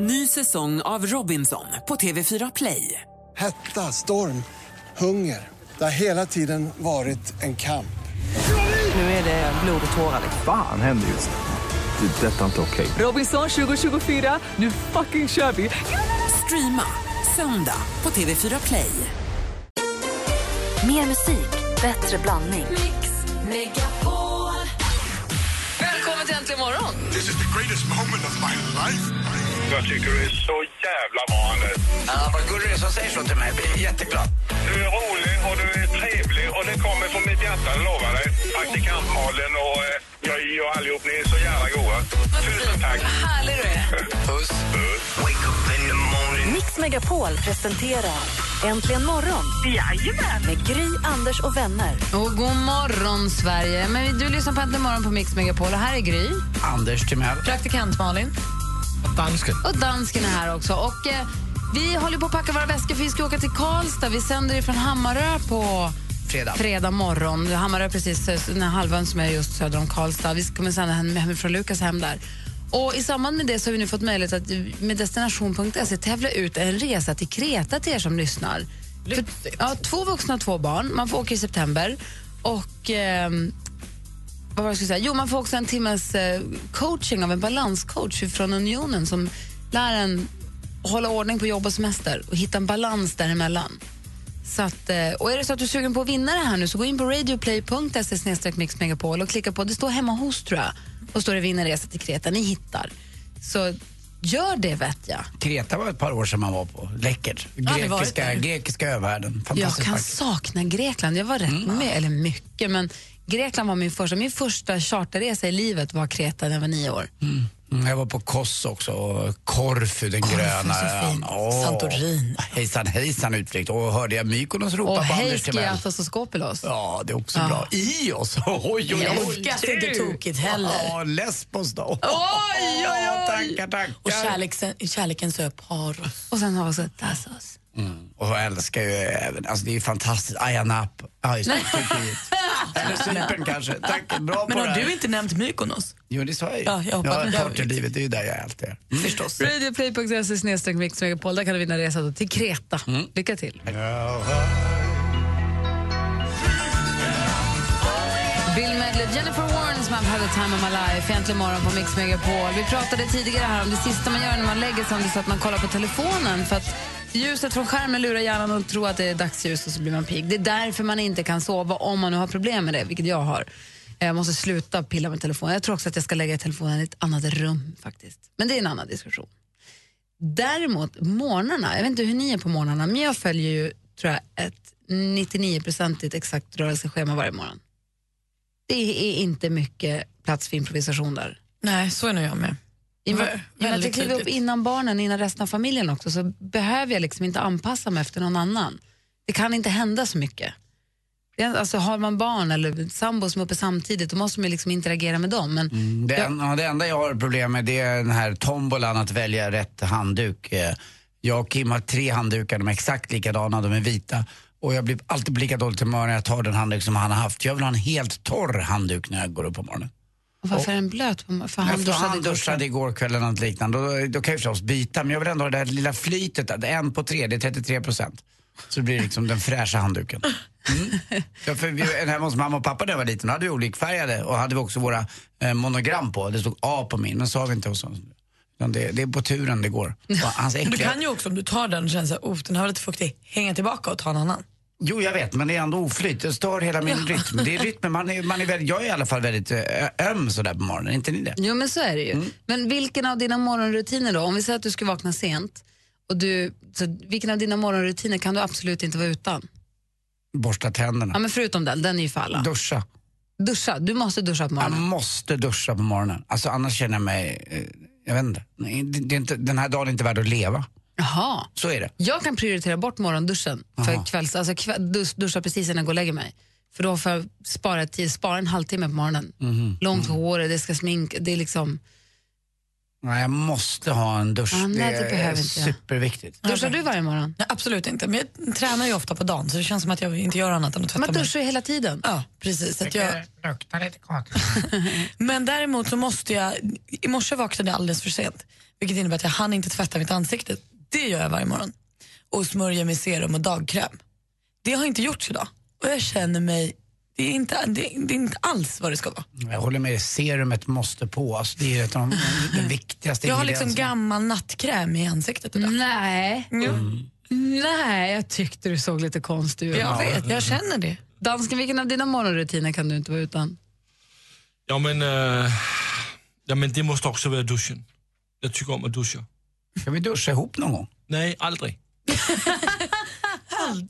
Ny säsong av Robinson på TV4 Play. Hetta, storm, hunger. Det har hela tiden varit en kamp. Nu är det blod och tårar. Fan händer just nu. Det. är Detta är inte okej. Robinson 2024, nu fucking kör vi! Streama söndag på TV4 Play. Mer musik, bättre blandning. Välkommen till Äntligen morgon! This is the greatest moment of my life. Jag tycker du är så jävla bra, Anders. Ja, vad gullig du är som säger så till mig. Jag blir jätteglad. Du är rolig och du är trevlig och det kommer från mitt hjärta, det lovar dig. Praktikant Malin och eh, jag och allihop, ni är så jävla goa. Tusen tack. Vad härlig du är. Puss. Wake up in the morning. Mix Megapol presenterar Äntligen morgon med Gry, Anders och vänner. Och god morgon, Sverige. Men du lyssnar på Äntligen morgon på Mix Megapol. Och här är Gry, Anders Timell. praktikant Malin Dansken. och dansken är här också. Och eh, Vi håller på att packa våra väskor för vi ska åka till Karlstad. Vi sänder från Hammarö på Fredag. fredag morgon. Hammarö är precis eh, den här halvön som är just söder om Karlstad. Vi kommer sända hem, hem från Lukas hem där. Och I samband med det så har vi nu fått möjlighet att eh, med destination.se tävla ut en resa till Kreta till er som lyssnar. För, ja, två vuxna och två barn. Man får åka i september. Och... ehm, vad var jag skulle säga? Jo, man får också en timmes eh, coaching av en balanscoach från Unionen som lär en hålla ordning på jobb och semester och hitta en balans däremellan. Så att, eh, och är det så att du är sugen på att vinna det här nu så gå in på radioplay.se mixmegapol och klicka på, det står hemma hos tror jag, och står det vinna resa till Kreta, ni hittar. Så gör det vet jag. Kreta var ett par år sedan man var på. Läckert. Grekiska, grekiska övärlden. Jag kan vackert. sakna Grekland. Jag var rätt med, eller mycket, men Grekland var min första. Min första charterresa i livet var Kreta när jag var nio år. Mm, jag var på Kos också, Korfu, den Korfu, gröna ön. Åh, Santorin. Hejsan hejsan utflykt. Och hörde jag Mykonos ropa Och på hej Anders Timell. Skiathos och Skopelos. Ja, det är också Ja. bra. Ios! Oj, oj, oj. Älskas inte tokigt heller. Ja, Lesbos då. Oj, oj, oj. Tackar, tackar. Och kärleken, kärlekens ö Paros. Och sen har vi också Tassos. Och jag älskar ju även, alltså det är ju fantastiskt, Ayia Nap. Ja, just det, Turkiet. Eller Cypern kanske. Tack, bra Men på har det här. du inte nämnt Mykonos? Jo, det sa jag ju. Ja, jag hoppas- ja, partylivet, det är ju där jag alltid är. Mm. Förstås. Radioplay.se snedstreck mixmegapol. Där kan du vinna resa till Kreta. Lycka till. Bill Medley, Jennifer Warren som har had a time of my life, egentligen morgon på Mix Megapol. Vi pratade tidigare här om det sista man gör när man lägger sig, om det är så att man kollar på telefonen för att ljuset från skärmen lurar hjärnan att tro att det är dagsljus och så blir man pigg. Det är därför man inte kan sova om man nu har problem med det, vilket jag har. Jag måste sluta pilla med telefonen. Jag tror också att jag ska lägga telefonen i ett annat rum faktiskt. Men det är en annan diskussion. Däremot morgnarna, jag vet inte hur ni är på morgnarna, men jag följer ju tror jag, ett 99-procentigt exakt rörelseschema varje morgon. Det är inte mycket plats för improvisation där. Nej, så är nog jag med. I och med, att jag kliver upp innan barnen, innan resten av familjen också, så behöver jag liksom inte anpassa mig efter någon annan. Det kan inte hända så mycket. Det är, alltså, har man barn eller sambo som är uppe samtidigt, då måste man liksom interagera med dem. Men Det, jag, en, ja, det enda jag har problem med det är den här tombolan att välja rätt handduk. Eh, Jag och Kim har tre handdukar, de är exakt likadana, de är vita. Och jag blir alltid på lika dåligt humör när jag tar den handduk som han har haft. Jag vill ha en helt torr handduk när jag går upp på morgonen. Och varför är den blöt? För han duschade, han igår duschade igår kväll eller något liknande. Då, då kan jag förstås byta, men jag vill ändå ha det där lilla flytet. att En på tre, det är 33 procent. Så det blir liksom den fräscha handduken. Mm. Ja, för vi, hemma hos mamma och pappa när jag var liten, hade vi olikfärgade och hade vi också våra eh, monogram på. Det stod A på min, men så har vi inte hos oss. Utan Det, det är på turen det går. Hans Du äckliga... kan ju också om du tar den och känner att oh, den här var lite fuktig, hänga tillbaka och ta en annan. Jo, jag vet, men det är ändå oflyt. Det stör hela min rytm. Det är rytmen, man är, man är väldigt, jag är i alla fall väldigt eh, öm sådär på morgonen, inte ni det? Jo, men så är det ju. Mm. Men vilken av dina morgonrutiner då? Om vi säger att du ska vakna sent, och du, så vilken av dina morgonrutiner kan du absolut inte vara utan? Borsta tänderna. Ja, men förutom den, den är ju för alla. Duscha. Duscha, du måste duscha på Jag morgonen. måste duscha på morgonen. Alltså annars känner jag mig, eh, jag vet inte. Det är inte. Den här dagen är inte värd att leva. Jaha. Så är det. Jag kan prioritera bort morgonduschen för Aha. kvälls, alltså kväll, dus, duscha precis innan jag går och lägger mig. För då får jag spara, tid, spara en halvtimme på morgonen. Mhm. Långt hår, det ska sminka, det är liksom... Nej, jag måste ha en dusch. Ah, nej, det är behöver inte jag. superviktigt. Duschar du varje morgon? Nej, absolut inte. Men jag tränar ju ofta på dagen så det känns som att jag inte gör annat än att tvätta Man mig. duschar ju hela tiden. Ja, precis. Så att jag, luktar lite konstigt. men däremot så måste jag... I morse vaknade jag alldeles för sent. Vilket innebär att jag hann inte tvätta mitt ansikte. Det gör jag varje morgon. Och smörja med serum och dagkräm. Det har inte gjorts idag. Och jag känner mig... Det är inte, det, det är inte alls vad det ska vara. Jag håller med dig, serumet måste på. Alltså, det är ett av de, den viktigaste Jag har liksom gammal nattkräm i ansiktet idag. Nej. Nej, jag tyckte du såg lite konstig ut. Jag vet, jag känner det. Dansken, vilken av dina morgonrutiner kan du inte vara utan? Ja men, äh, ja, men det måste också vara duschen. Jag tycker om att duscha. Ska vi duscha ihop någon gång? Nej, aldrig.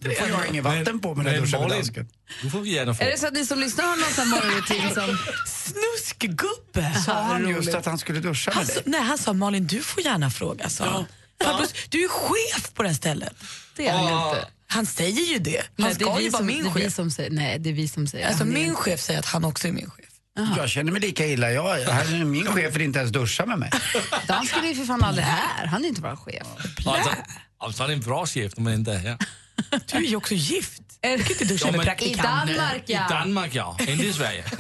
Du får jag inget vatten på mig när jag duschar med dansken. Nu får vi gärna få. Är det så att ni som lyssnar har någon sån här morgonrutin som... Snuskgubbe! Sa han just att han skulle duscha Han, med dig? nej, han sa Malin, du får gärna fråga. sa Farbror, du är chef på det här stället. Det är han ju inte. Han säger ju det. Han Nej, det är ska vi ju vara som, min det chef. som säger, nej, det är vi som säger. Alltså, Han min chef säger att han också är min chef. Jag känner mig lika illa. Jag, här, min chef vill inte ens duscha med mig. Dansken är ju för fan aldrig här. Han är inte bara chef. Alltså, alltså, han är en bra chef när man inte är här. Du är ju också gift. Är, Du kan inte med men- I. Danmark, I ja. Danmark ja, inte i Sverige.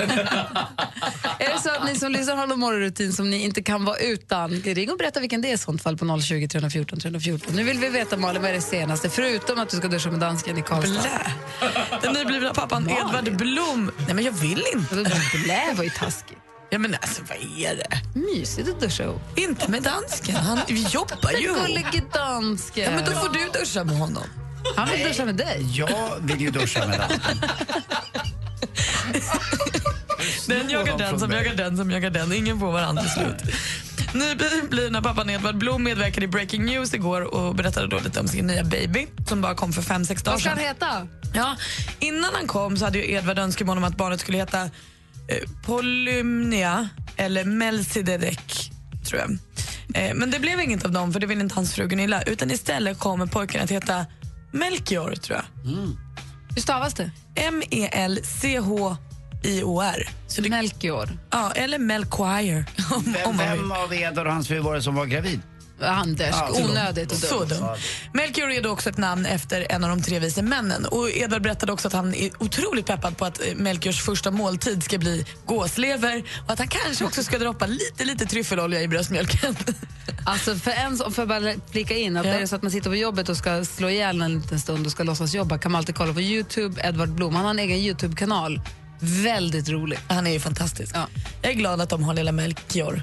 Är det så att ni som lyssnar har någon morgonrutin som ni inte kan vara utan? Ring och berätta vilken det är i sånt fall på 020 314 314. Nu vill vi veta Malin, vad är det senaste? Förutom att du ska duscha med dansken i Karlstad. Blä. Den nyblivna pappan Malin. Edvard Blom. Nej men jag vill inte. Blä var ju taskigt. Ja men alltså vad är det? Mysigt att duscha ihop. Inte med dansken. Han, vi jobbar ju ihop. Gullige dansken. Ja, men då får du duscha med honom. Han vill duscha med dig. Jag vill ju duscha med dansken. Den jagar den som jagar den som jagar den. Ingen får varandra till slut. Nyblivna pappan Edvard Blom medverkade i Breaking News igår och berättade då lite om sin nya baby som bara kom för fem sex dagar Vad ska han sedan. heta? Ja, innan han kom så hade ju Edvard önskemål om att barnet skulle heta eh, Polymnia eller Melchizedek, tror jag. Eh, men det blev inget av dem, för det ville inte hans fru Gunilla. Utan istället kommer pojken att heta Melchior, tror jag. Hur stavas det? M-E-L-C-H-I-O-R. Så det, Melchior. ja, eller Melchior. Om, Vem, om man vill. vem av Edvard och hans fru var det som var gravid? Anders. Ja, så Onödigt och Så dumt. dum. Melchior är då också ett namn efter en av de tre vise männen. Och Edvard berättade också att han är otroligt peppad på att eh, Melchiors första måltid ska bli gåslever och att han kanske också ska droppa lite, lite tryffelolja i bröstmjölken. Alltså för en, om jag bara flika in, att Ja. är det så att man sitter på jobbet och ska slå ihjäl en liten stund och ska låtsas jobba kan man alltid kolla på Youtube, Edvard Blom. Han har en egen Youtube-kanal. Väldigt rolig. Han är ju fantastisk. Ja. Jag är glad att de har lilla Melchior.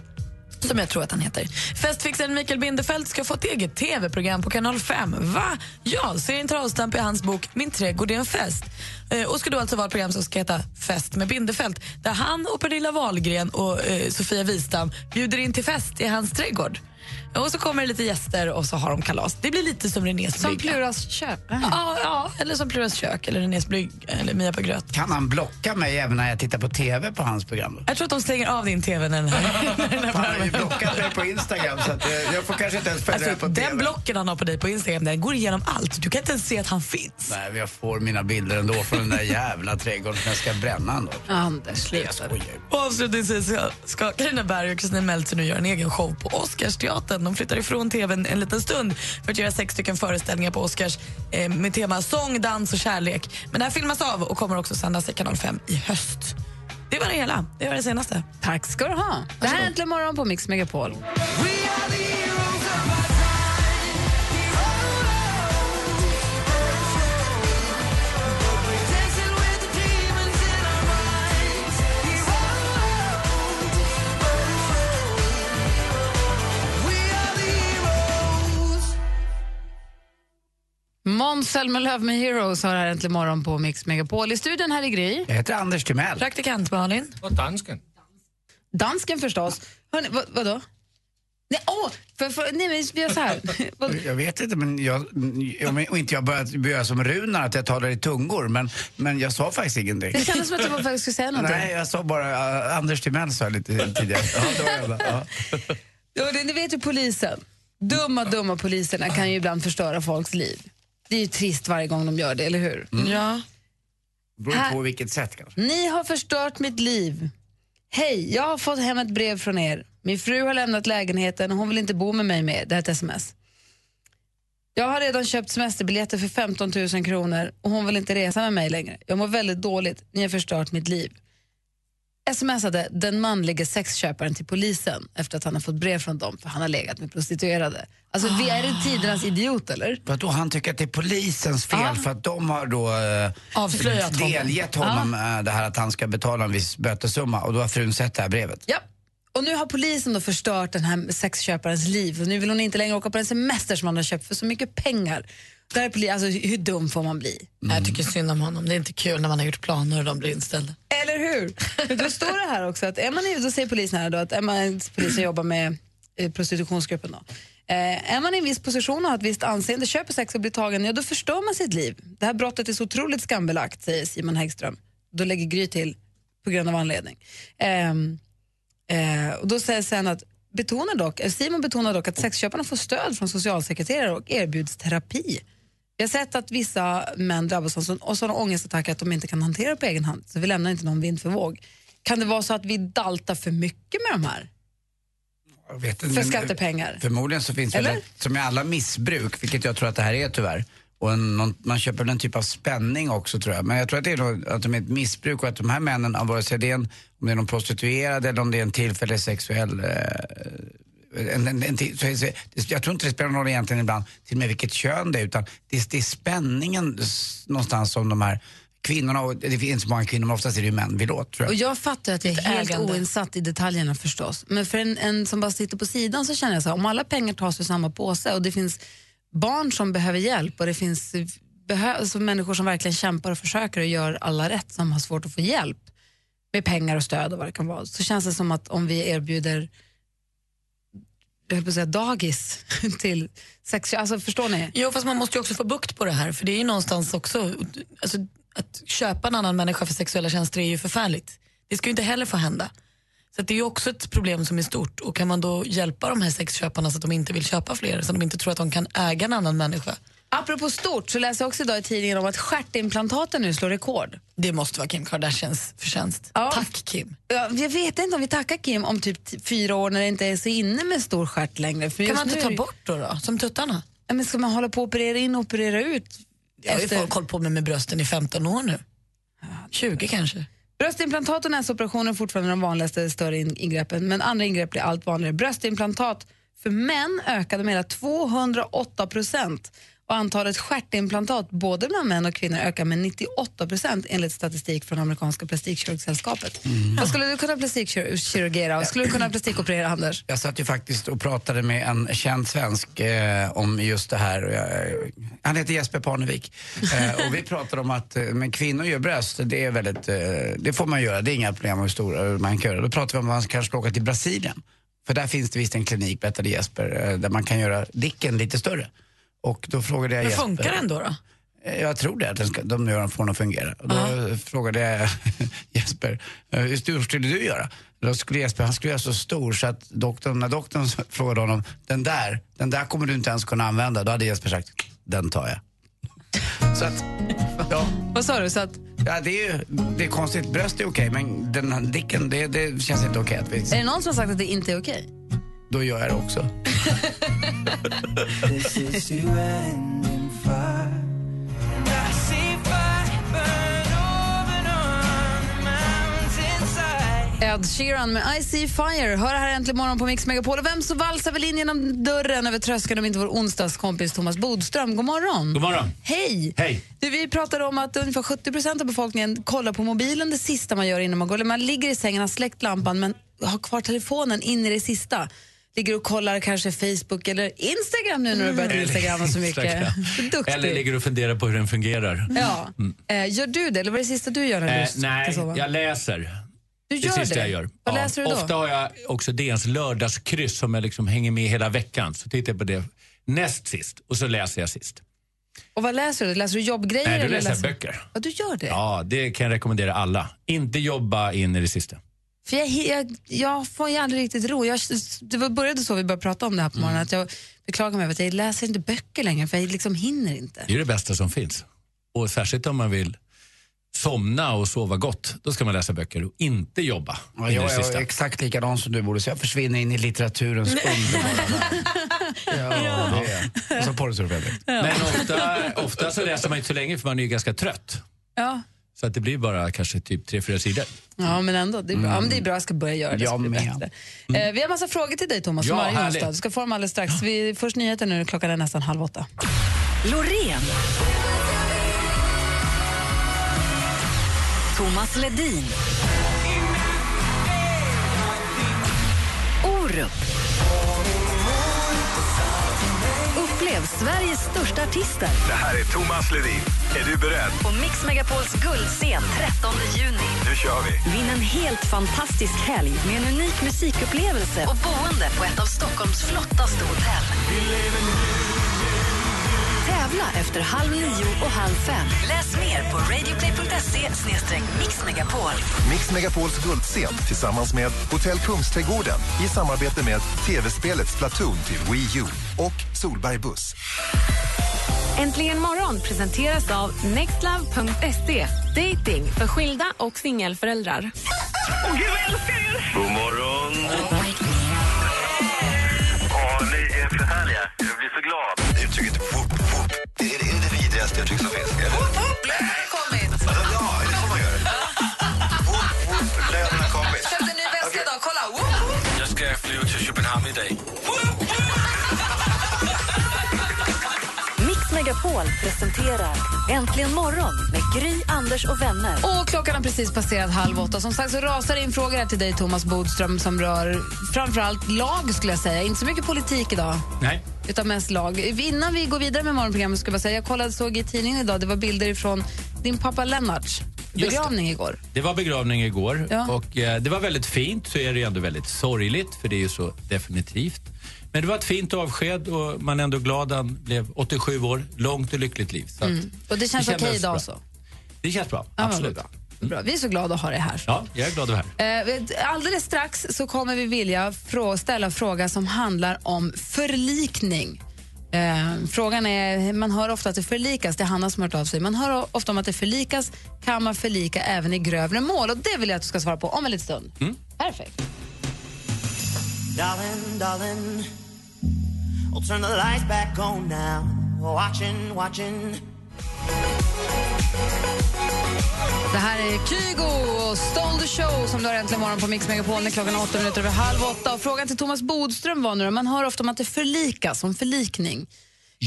Som jag tror att han heter. Festfixaren Mikael Bindefeld ska få ett eget tv-program på kanal 5. Va? Ja, serien tar avstamp i hans bok Min trädgård är en fest. Eh, och ska då alltså vara ett program som ska heta Fest med Bindefeld. Där han och Pernilla Wahlgren och eh, Sofia Wistam bjuder in till fest i hans trädgård. Och så kommer det lite gäster och så har de kalas. Det blir lite som Renés Som brygga. Pluras kök. Ja, ja, eller som Pluras kök eller Renés brygga eller Mia på gröt. Kan han blocka mig även när jag tittar på TV på hans program? Jag tror att de stänger av din tv när den här, när den här Han har ju blockat mig på Instagram så att, eh, jag får kanske inte ens följa Alltså, på TV. den blocken han har på dig på Instagram den går igenom allt. Du kan inte ens se att han finns. Nej, jag får mina bilder ändå från den där jävla trädgården som jag ska bränna ändå. Anders, sluta. Avslutningsvis ska- Carina Berg och Kristina Meltzer nu göra en egen show på Oscarsteatern. De flyttar ifrån tvn en liten stund för att göra sex stycken föreställningar på Oscars eh, med tema sång, dans och kärlek. Men det här filmas av och kommer också sändas i kanal 5 i höst. Det var det hela. Det var det senaste. Tack ska du ha. Det här är Äntligen morgon på Mix Megapol. Måns Zelmerlöw med Heroes har här Äntligen morgon på Mix Megapol. I studion här i Gry. Jag heter Anders Timell. Praktikant Malin. Och dansken. Dansken förstås. Hörrni, vad, vadå? Nej, åh, för, för, nej men vi gör så här. Jag vet inte, men jag, om och inte jag börjat göra som Runar, att jag talar i tungor, men, men jag sa faktiskt ingenting. Det kändes som att du var faktiskt skulle säga någonting. Nej, jag sa bara uh, Anders Timell sa jag lite tidigare. Ja, det var jag. Ja. Ja, det, ni vet ju polisen. Dumma, dumma poliserna kan ju ibland förstöra folks liv. Det är ju trist varje gång de gör det, eller hur? Ja. Beror Här- på vilket sätt kanske. Ni har förstört mitt liv. Hej, jag har fått hem ett brev från er Min fru har lämnat lägenheten och hon vill inte bo med mig mer. Det här är ett sms. Jag har redan köpt semesterbiljetter för 15 000 kronor och hon vill inte resa med mig längre. Jag mår väldigt dåligt. Ni har förstört mitt liv. Smsade den manliga sexköparen till polisen efter att han har fått brev från dem för han har legat med prostituerade. Alltså, vi är det tidernas idiot, eller? Vadå, han tycker att det är polisens fel Ja. för att de har då eh, Avslöjat honom. delgett honom eh, det här att han ska betala en viss bötessumma och då har frun sett det här brevet. Ja. Och nu har polisen då förstört den här sexköparens liv och nu vill hon inte längre åka på en semester som han har köpt för så mycket pengar. Där alltså, hur dum får man bli? Jag tycker synd om honom. Det är inte kul när man har gjort planer och de blir inställda. Eller hur? Då står det här också att är man, då säger polisen här då att är man polisen jobbar med eh, prostitutionsgruppen då. Eh, är man i en viss position och har ett visst anseende, köper sex och blir tagen, ja då förstör man sitt liv. Det här brottet är så otroligt skambelagt, säger Simon Häggström. Då lägger Gry till på grund av anledning. Ehm, eh, och då säger sen att betonar dock, eh, Simon betonar dock att sexköparna får stöd från socialsekreterare och erbjuds terapi. Vi har sett att vissa män drabbas av sån- sådana ångestattacker att de inte kan hantera det på egen hand, så vi lämnar inte någon vind för våg. Kan det vara så att vi daltar för mycket med de här? Jag vet För skattepengar? Förmodligen så finns det Eller? som i alla missbruk, vilket jag tror att det här är tyvärr, och en, någon, man köper väl en typ av spänning också tror jag. Men jag tror att det är nog, att de är ett missbruk och att de här männen, vare sig det är en, om det är någon prostituerad eller om det är en tillfällig sexuell eh, en, en, en, jag tror inte det spelar någon roll egentligen ibland till och med vilket kön det är utan det, är- det är spänningen någonstans som de här kvinnorna, och det finns så många kvinnor men oftast är det ju män vill åt tror Och jag. jag fattar att jag är helt ägande. oinsatt i detaljerna förstås. Men för en, en som bara sitter på sidan så känner jag så här, om alla pengar tas ur samma påse och det finns barn som behöver hjälp och det finns alltså människor som verkligen kämpar och försöker och gör alla rätt som har svårt att få hjälp med pengar och stöd och vad det kan vara, så känns det som att om vi erbjuder jag höll på att säga dagis till sex, alltså förstår ni? Jo, fast man måste ju också få bukt på det här. För det är ju någonstans också, alltså, att köpa en annan människa för sexuella tjänster är ju förfärligt. Det ska ju inte heller få hända. Så att det är ju också ett problem som är stort. Och kan man då hjälpa de här sexköparna så att de inte vill köpa fler, så att de inte tror att de kan äga en annan människa. Apropå stort så läser jag också idag i tidningen om att stjärtimplantaten nu slår rekord. Det måste vara Kim Kardashians förtjänst. Ja. Tack Kim. Ja, jag vet inte om vi tackar Kim om typ fyra år när det inte är så inne med stor stjärt längre. För Kan man inte ta det- bort då, då som tuttarna? Ja, men ska man hålla på och operera in och operera ut? Jag har ju folk hållit på med, med brösten i 15 år nu. 20 kanske. Bröstimplantat och näsoperationer är fortfarande de vanligaste större in- ingreppen, men andra ingrepp blir allt vanligare. Bröstimplantat för män ökade med hela 208 procent och antalet stjärtimplantat både bland män och kvinnor ökar med 98 procent enligt statistik från amerikanska plastikkirurgsällskapet. Vad skulle du kunna plastikkirurgera och skulle du kunna plastikoperera, Anders? Jag satt ju faktiskt och pratade med en känd svensk eh, om just det här. Jag, han heter Jesper Parnevik. Eh, och vi pratade om att eh, men kvinnor gör bröst, det är väldigt, eh, det får man göra, det är inga problem hur stora man kan göra. Då pratade vi om att man kanske ska åka till Brasilien. För där finns det visst en klinik, berättade Jesper, eh, där man kan göra dicken lite större. Och då frågade jag Men Jesper. funkar den då? då? Eh, Jag tror det, att den ska, de gör den får den att fungera. Och då frågade jag Jesper, eh, hur stor skulle du göra? Då skulle Jesper, han skulle göra så stor så att doktorn, när doktorn frågade honom, den där, den där kommer du inte ens kunna använda. Då hade Jesper sagt, den tar jag. Så att, ja, Vad sa du? Så att, ja det är ju, det är konstigt, bröst är okej men den här dicken, det, det känns inte okej vi, är det någon som har sagt att det inte är okej? då gör jag det också. Ed Sheeran med I see fire. Hör här äntligen morgon på Mix Megapol. Och vem så valsar väl in genom dörren över tröskeln om inte vår onsdagskompis Thomas Bodström. God morgon. God morgon. Hej! Hej. Du, vi pratade om att ungefär 70% av befolkningen kollar på mobilen det sista man gör innan man går. Man ligger i sängen, har släckt lampan men har kvar telefonen in i det sista. Ligger och kollar kanske Facebook eller Instagram nu när du börjat instagramma så mycket. Duktig. Eller ligger och funderar på hur den fungerar. Ja. Eh, gör du det, eller vad är det sista du gör när du Eh, nej, jag läser. Du det gör sista det? jag gör. Vad Ja. läser du då? Ofta har jag också DNs lördagskryss som jag liksom hänger med hela veckan. Så tittar jag på det näst sist och så läser jag sist. Och vad läser du? Läser du jobbgrejer? Nej, då eller läser böcker. Ja, du gör det? Ja, det kan jag rekommendera alla. Inte jobba in i det sista. För jag, jag, jag får ju aldrig riktigt ro. Jag, det var- började så vi började prata om det här på morgonen. Att jag beklagar mig över att jag läser inte böcker längre för jag liksom hinner inte. Det är det bästa som finns. Och särskilt om man vill somna och sova gott, då ska man läsa böcker och inte jobba. Ja, jag är exakt likadan som du borde så jag försvinner in i litteraturens underbara värld. Ja, det är. Och så porrsurfar jag direkt. Men ofta, ofta så läser man inte så länge för man är ju ganska trött. Ja. Så att det blir bara kanske typ tre, fyra sidor. Ja, men ändå. Det är bra, ja, men det är bra jag ska börja göra det. Jag med. bättre. Eh, vi har massa frågor till dig, Thomas, Ja, som onsdag. Du ska få dem alldeles strax. Vi, först nyheter nu, klockan är nästan halv åtta. Loreen. Thomas Ledin. Orup. Upplev Sveriges största artister Det här är Thomas Ledin. Är du beredd? på Mix Megapols guldscen 13 juni. Nu kör vi. Vinn en helt fantastisk helg med en unik musikupplevelse och boende på ett av Stockholms flottaste hotell. Tävla efter halv nio och halv fem. Läs mer på radioplay.se mixmegapol. Mix Megapols guldscen tillsammans med Hotell Kungsträdgården i samarbete med tv-spelet Splatoon till Wii U och Solberg Buss. Äntligen morgon presenteras av nextlove.se. Dating för skilda och singelföräldrar. Åh, gud, jag älskar er! God morgon! Äntligen morgon med Gry, Anders och vänner. Och klockan har precis passerat halv åtta. Som sagt så rasar in frågor här till dig, Thomas Bodström, som rör framförallt lag, skulle jag säga. Inte så mycket politik idag. Nej. Utan mest lag. Innan vi går vidare med morgonprogrammet ska jag bara säga, jag kollade, såg i tidningen idag, det var bilder från din pappa det. Begravning igår. Det var begravning igår Ja. och eh, det var väldigt fint. Så är det ju ändå väldigt sorgligt, för det är ju så definitivt. Men det var ett fint avsked och man är ändå glad. Han blev 87 år, långt och lyckligt liv. Mm. Och det känns kändes okej idag bra. så? Det känns bra, Ja, absolut. vad bra. bra. Vi är så glada att ha dig här. Ja, jag är glad att vara här. Eh, Alldeles strax så kommer vi vilja frå- ställa en fråga som handlar om förlikning. Eh, frågan är, man hör ofta att det förlikas, det är Hanna som har hört av sig. Man hör ofta om att det förlikas, kan man förlika även i grövre mål? Och det vill jag att du ska svara på om en liten stund. Mm. Perfekt. Darling, darling, I'll turn the lights back on now. Watching, watching. Det här är Kygo och Stole the show som du har äntligen morgon på Mix Megapol när klockan är åtta minuter över halv åtta. Och frågan till Thomas Bodström var nu man hör ofta om att det förlikas, om förlikning.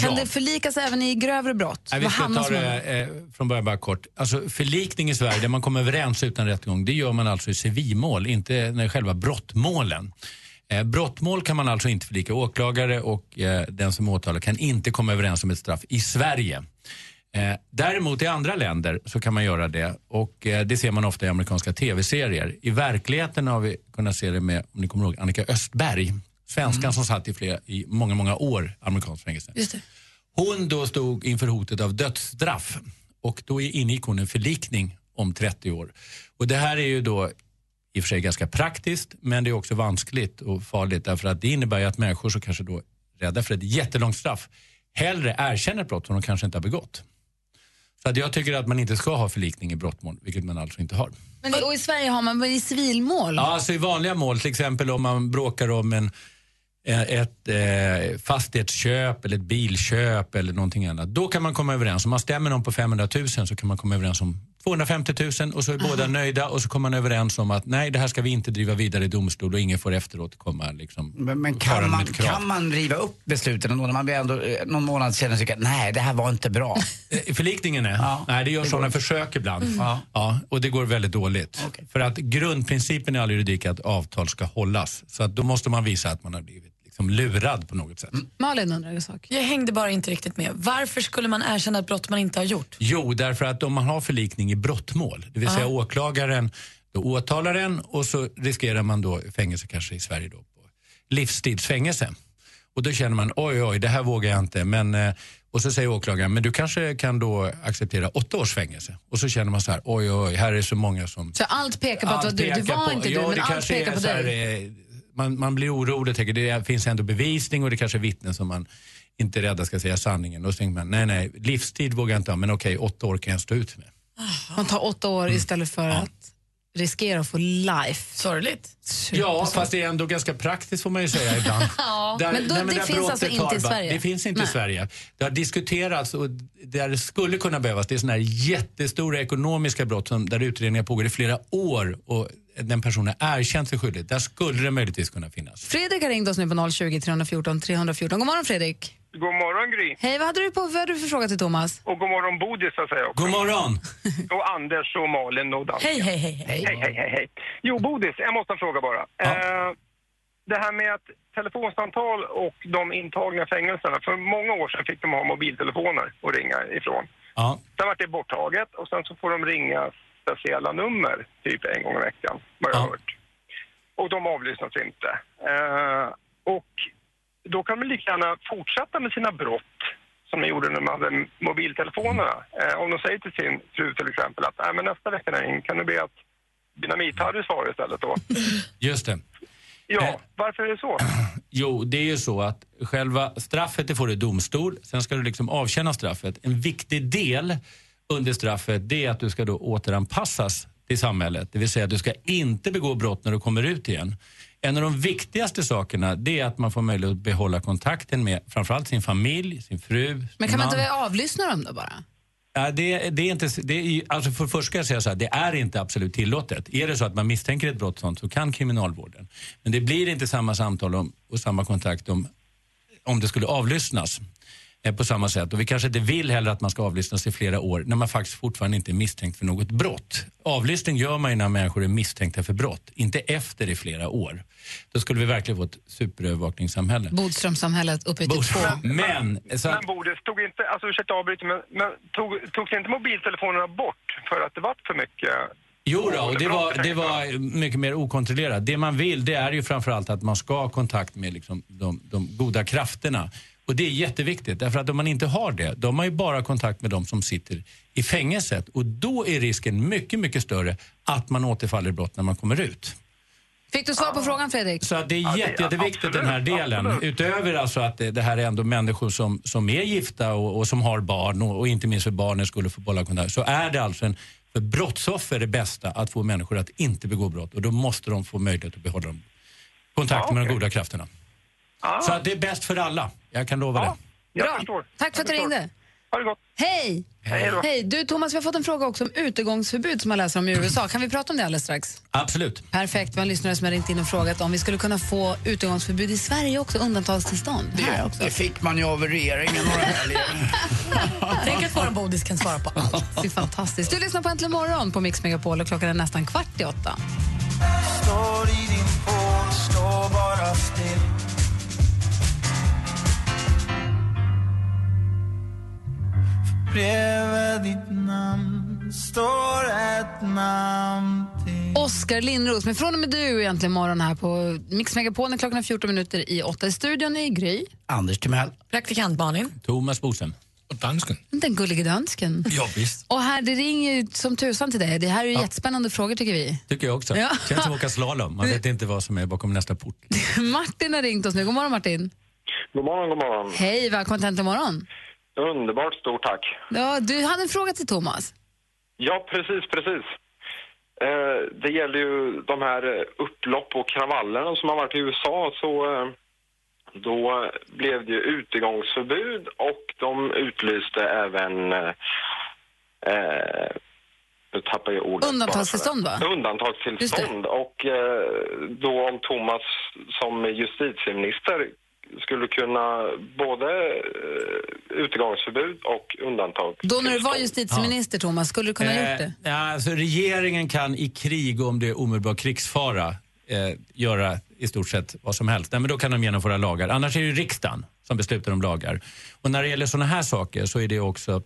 Kan Ja. det förlikas även i grövre brott? Nej, vi ska ta det eh, från början bara kort. Alltså, förlikning i Sverige, där man kommer överens utan rättegång, det gör man alltså i civilmål, inte när själva brottmålen. Eh, brottmål kan man alltså inte förlika. Åklagare och eh, den som åtalar kan inte komma överens om ett straff i Sverige. Eh, däremot i andra länder så kan man göra det och eh, det ser man ofta i amerikanska tv-serier. I verkligheten har vi kunnat se det med, om ni kommer ihåg, Annika Östberg. Svenskan som satt i, flera, i många, många år amerikanskt fängelse. Hon då stod inför hotet av dödsstraff och då ingick hon en förlikning om 30 år. Och det här är ju då i och för sig ganska praktiskt men det är också vanskligt och farligt därför att det innebär ju att människor som kanske då är rädda för ett jättelångt straff hellre erkänner ett brott som de kanske inte har begått. Så jag tycker att man inte ska ha förlikning i brottmål, vilket man alltså inte har. Men, och i Sverige har man väl i civilmål? Ja, alltså i vanliga mål, till exempel om man bråkar om en, eh, ett eh, fastighetsköp eller ett bilköp eller någonting annat. Då kan man komma överens. Om man stämmer någon på 500 000 så kan man komma överens om 250 000 och så är båda nöjda och så kommer man överens om att nej, det här ska vi inte driva vidare i domstol och ingen får efteråt komma liksom Men, men kan, man, kan man riva upp besluten ändå när man blir ändå eh, någon månad senare tycker att nej, det här var inte bra? Eh, Förlikningen är? Nej, det gör Det sådana försök ibland. Mm. Ja. Ja, och det går väldigt dåligt. För att grundprincipen i all juridik är att avtal ska hållas. Så att då måste man visa att man har blivit liksom lurad på något sätt. Malin undrar en sak. Jag hängde bara inte riktigt med. Varför skulle man erkänna ett brott man inte har gjort? Jo, därför att om man har förlikning i brottmål, det vill säga åklagaren då åtalar en och så riskerar man då fängelse kanske i Sverige då på livstidsfängelse. Och då känner man oj, oj, det här vågar jag inte. Men, eh, och så säger åklagaren, men du kanske kan då acceptera åtta års fängelse. Och så känner man så här, oj, oj, här är så många som Så allt pekar på att det var allt du. Det var på- inte du, ja, men allt pekar på dig. Man, man blir orolig och tänker det finns ändå bevisning och det kanske är vittnen som man inte är rädda ska säga sanningen. Och så tänker man nej, nej, livstid vågar jag inte ha, men okej, åtta år kan jag stå ut med. Man tar åtta år istället för att riskera att få life. Sorgligt. Ja, fast det är ändå ganska praktiskt får man ju säga ibland. Ja, men då- det där finns alltså inte i Sverige? Det finns inte Nej. i Sverige. Det har diskuterats och där det skulle kunna behövas, det är sådana här jättestora ekonomiska brott som, där utredningar pågår i flera år och den personen erkänt sig skyldig. Där skulle det möjligtvis kunna finnas. Fredrik har ringt oss nu på 020 314 314. God morgon Fredrik. God morgon Gry. Hej, vad hade du, på, vad hade du för fråga till Thomas? Och god morgon Bodil så att säga också. God morgon! Och Anders och Malin och dansken. Hej, hej, hej. Hej, hej, hej, hej. Jo, Bodis, jag måste en fråga bara. Eh, det här med att telefonsamtal och de intagna fängelserna, för många år sedan fick de ha mobiltelefoner och ringa ifrån. Ja. Sen var det borttaget och sen så får de ringa speciella nummer typ en gång i veckan, vad jag har hört. Och de avlyssnas inte. Eh, och då kan de lika gärna fortsätta med sina brott som de gjorde när de hade mobiltelefonerna. Eh, om de säger till sin fru till exempel att Nej, men nästa vecka när kan du be att Dynamit-Harry svarar istället då? Just det. Ja, varför är det så? Jo, det är ju så att själva straffet det får du i domstol. Sen ska du liksom avtjäna straffet. En viktig del under straffet det är att du ska då återanpassas till samhället. Det vill säga att du ska inte begå brott när du kommer ut igen. En av de viktigaste sakerna det är att man får möjlighet att behålla kontakten med framförallt sin familj, sin fru, Men sin kan man man. inte avlyssna dem då bara? Ja, det, det är inte, det är, alltså för det första ska jag säga så här, det är inte absolut tillåtet. Är det så att man misstänker ett brott sånt så kan kriminalvården. Men det blir inte samma samtal om, och samma kontakt om, om det skulle avlyssnas på samma sätt. Och vi kanske inte vill heller att man ska avlyssnas i flera år när man faktiskt fortfarande inte är misstänkt för något brott. Avlyssning gör man ju när människor är misstänkta för brott, inte efter i flera år. Då skulle vi verkligen få ett superövervakningssamhälle. Bodströmsamhället uppe i typ två. Men, så Men Bodis, tog inte, alltså ursäkta avbryter, men, men tog, togs inte mobiltelefonerna bort för att det var för mycket? Jo då, och det var, det var mycket mer okontrollerat. Det man vill det är ju framförallt att man ska ha kontakt med liksom de, de goda krafterna. Och det är jätteviktigt, därför att om man inte har det, då har man ju bara kontakt med de som sitter i fängelset. Och då är risken mycket, mycket större att man återfaller i brott när man kommer ut. Fick du svar på frågan Fredrik? Så det är jätte, jätteviktigt den här delen. Utöver alltså att det, det här är ändå människor som, som är gifta och, och som har barn och, och inte minst för barnen skulle få bolla kontakt. Så är det alltså en, för brottsoffer det bästa att få människor att inte begå brott och då måste de få möjlighet att behålla dem. kontakten med de goda krafterna. Så att det är bäst för alla, jag kan lova det. Bra. Tack för att du ringde. Ha det gott. Hej! Hej då. Hej! Du Thomas, vi har fått en fråga också om utegångsförbud som man läser om i USA. Kan vi prata om det alldeles strax? Absolut. Perfekt. Vi har en lyssnare som har ringt in och frågat om vi skulle kunna få utegångsförbud i Sverige också, undantagstillstånd. Här också. Det fick man ju av regeringen några helger. Tänk att våra bodis kan svara på allt. Det är fantastiskt. Du lyssnar på Äntligen morgon på Mix Megapol och klockan är nästan kvart i åtta. Står i din pool, står bara still Bredvid ditt namn står ett namn till Oskar Lindros, men från och med du egentligen morgon här på Mix Megapol när klockan är 14 minuter i åtta. I studion i Gry. Anders Timell. Praktikant Malin. Thomas Bodström. Och dansken. Den gullige dansken. Ja, visst. Och här, det ringer ju som tusan till dig. Det här är ju jättespännande frågor tycker vi. Tycker jag också. Ja. Känns som att åka slalom. Man vet inte vad som är bakom nästa port. Martin har ringt oss nu. God morgon Martin. God morgon, god morgon. Hej, välkommen till Äntligen morgon. Underbart, stort tack. Ja, du hade en fråga till Thomas. Ja, precis, precis. Eh, det gäller ju de här eh, upplopp och kravallerna som har varit i USA. Så eh, då blev det ju utegångsförbud och de utlyste även... Eh, eh, nu tappar jag ordet. Undantagstillstånd, va? Undantagstillstånd. Och eh, då om Thomas som justitieminister skulle kunna både eh, utegångsförbud och undantag. Då när du var justitieminister, Thomas, skulle du kunna ha gjort det? Eh, ja, alltså, regeringen kan i krig, om det är omedelbar krigsfara, eh, göra i stort sett vad som helst. Nej, men då kan de genomföra lagar. Annars är det riksdagen som beslutar om lagar. Och när det gäller sådana här saker så är det också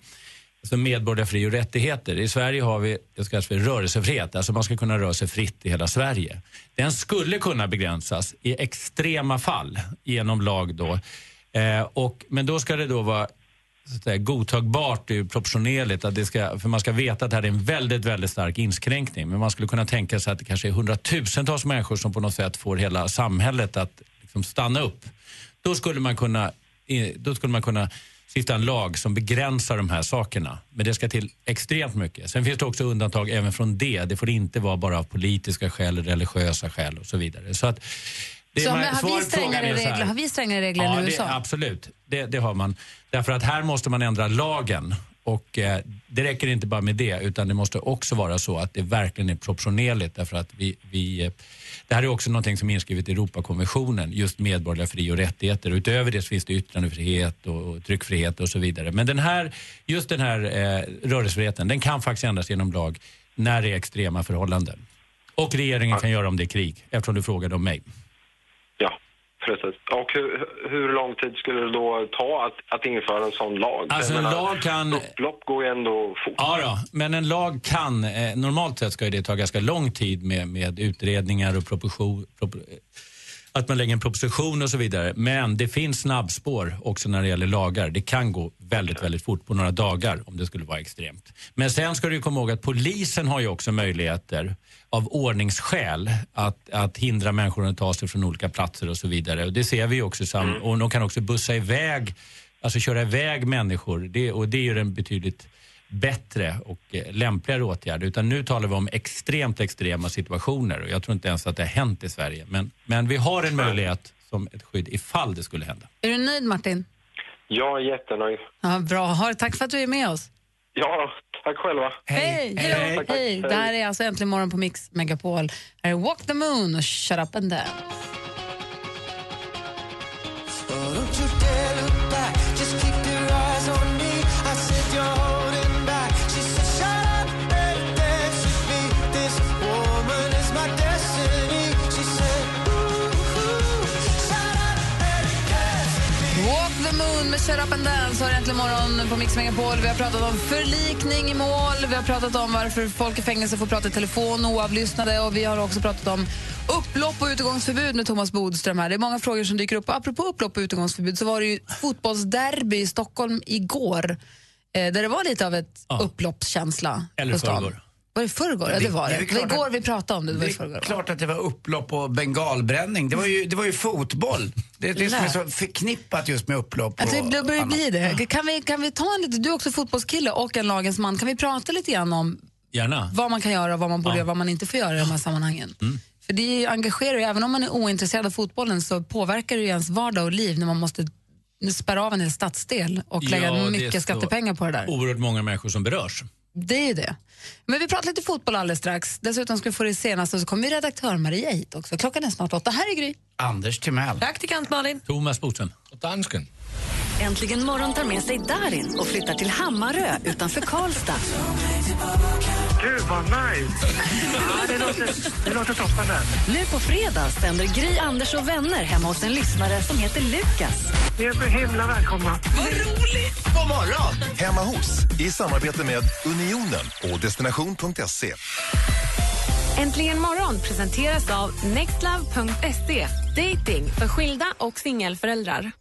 alltså medborgerliga fri och rättigheter. I Sverige har vi det kallas för rörelsefrihet, alltså man ska kunna röra sig fritt i hela Sverige. Den skulle kunna begränsas i extrema fall genom lag då. Eh, och, men då ska det då vara så att säga, godtagbart och proportionerligt. Att det ska, för man ska veta att det här är en väldigt, väldigt stark inskränkning. Men man skulle kunna tänka sig att det kanske är hundratusentals människor som på något sätt får hela samhället att liksom stanna upp. Då skulle man kunna, då skulle man kunna stifta en lag som begränsar de här sakerna. Men det ska till extremt mycket. Sen finns det också undantag även från det. Det får inte vara bara av politiska skäl, religiösa skäl och så vidare. Så att det Så, men har, vi strängare regler, har vi strängare regler Ja, än i det, USA? absolut. Det, det har man. Därför att här måste man ändra lagen. Och eh, Det räcker inte bara med det, utan det måste också vara så att det verkligen är proportionerligt. Därför att vi, vi, eh, det här är också någonting som är inskrivet i Europakonventionen, just medborgerliga fri och rättigheter. Utöver det så finns det yttrandefrihet och, och tryckfrihet och så vidare. Men den här, just den här eh, rörelsefriheten, den kan faktiskt ändras genom lag när det är extrema förhållanden. Och regeringen kan göra om det är krig, eftersom du frågade om mig. Precis. Och hur, hur lång tid skulle det då ta att, att införa en sån lag? Alltså, en menar, lag kan- Upplopp går ju ändå fort. Ja, då, men en lag kan, eh, normalt sett ska det ta ganska lång tid med, med utredningar och proposition, prop, att man lägger en proposition och så vidare. Men det finns snabbspår också när det gäller lagar. Det kan gå väldigt, väldigt fort på några dagar om det skulle vara extremt. Men sen ska du komma ihåg att polisen har ju också möjligheter av ordningsskäl att, att hindra människor att ta sig från olika platser och så vidare. Och det ser vi också. Sam, Och de kan också bussa iväg, alltså köra iväg människor. Det, och det är ju en betydligt bättre och eh, lämpligare åtgärd. Utan nu talar vi om extremt extrema situationer och jag tror inte ens att det har hänt i Sverige. Men, men vi har en möjlighet som ett skydd ifall det skulle hända. Är du nöjd Martin? Jag är jättenöjd. Ja, bra. Har- Tack för att du är med oss. Ja, tack själva. Hej! Hej. Hej! Tack, tack. Hej. Det här är alltså Äntligen morgon på Mix Megapol. Här är Walk the Moon och Shut Up and Dance. Shut Up and Dance har äntligen morgon på Mix Megapol. Vi har pratat om förlikning i mål, vi har pratat om varför folk i fängelse får prata i telefon oavlyssnade och vi har också pratat om upplopp och utegångsförbud med Thomas Bodström här. Det är många frågor som dyker upp. Apropå upplopp och utegångsförbud så var det ju fotbollsderby i Stockholm igår eh, där det var lite av ett upploppskänsla Eller på stan. förrgår. Var det förrgår? Ja, det var det. Det var igår att- vi pratade om det. Det var i Det förrgår. är klart att det var upplopp och bengalbränning. Det var ju, det var ju fotboll. Det är det som är så förknippat just med upplopp. Att det börjar annat. bli det. Kan vi, kan vi ta en lite, du är också fotbollskille och en lagens man. Kan vi prata lite grann om Gärna. vad man kan göra och vad man borde Ja. göra och vad man inte får göra i de här sammanhangen? För det är ju- engagerar ju, även om man är ointresserad av fotbollen så påverkar det ju ens vardag och liv när man måste spärra av en hel stadsdel och lägga Ja, mycket skattepengar på det där. Oerhört många människor som berörs. Det är ju det. Men vi pratar lite fotboll alldeles strax. Dessutom ska vi få det senaste och så kommer redaktör Maria hit också. Klockan är snart åtta. Här är Gry. Anders Timell. Praktikant Malin. Thomas Bodström. Och dansken. Äntligen morgon tar med sig Darin och flyttar till Hammarö utanför Karlstad. Gud, vad nice! Ja, det, låter, det låter toppen där. Nu på fredag sänder Gry, Anders och vänner hemma hos en lyssnare som heter Lukas. Ni är så himla välkomna. Vad roligt! God morgon! Hemma hos, i samarbete med Unionen och destination.se. Äntligen morgon presenteras av nextlove.se. Dating för skilda och singelföräldrar.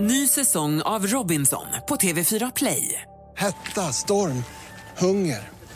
Ny säsong av Robinson på TV4 Play. Hetta, storm, hunger.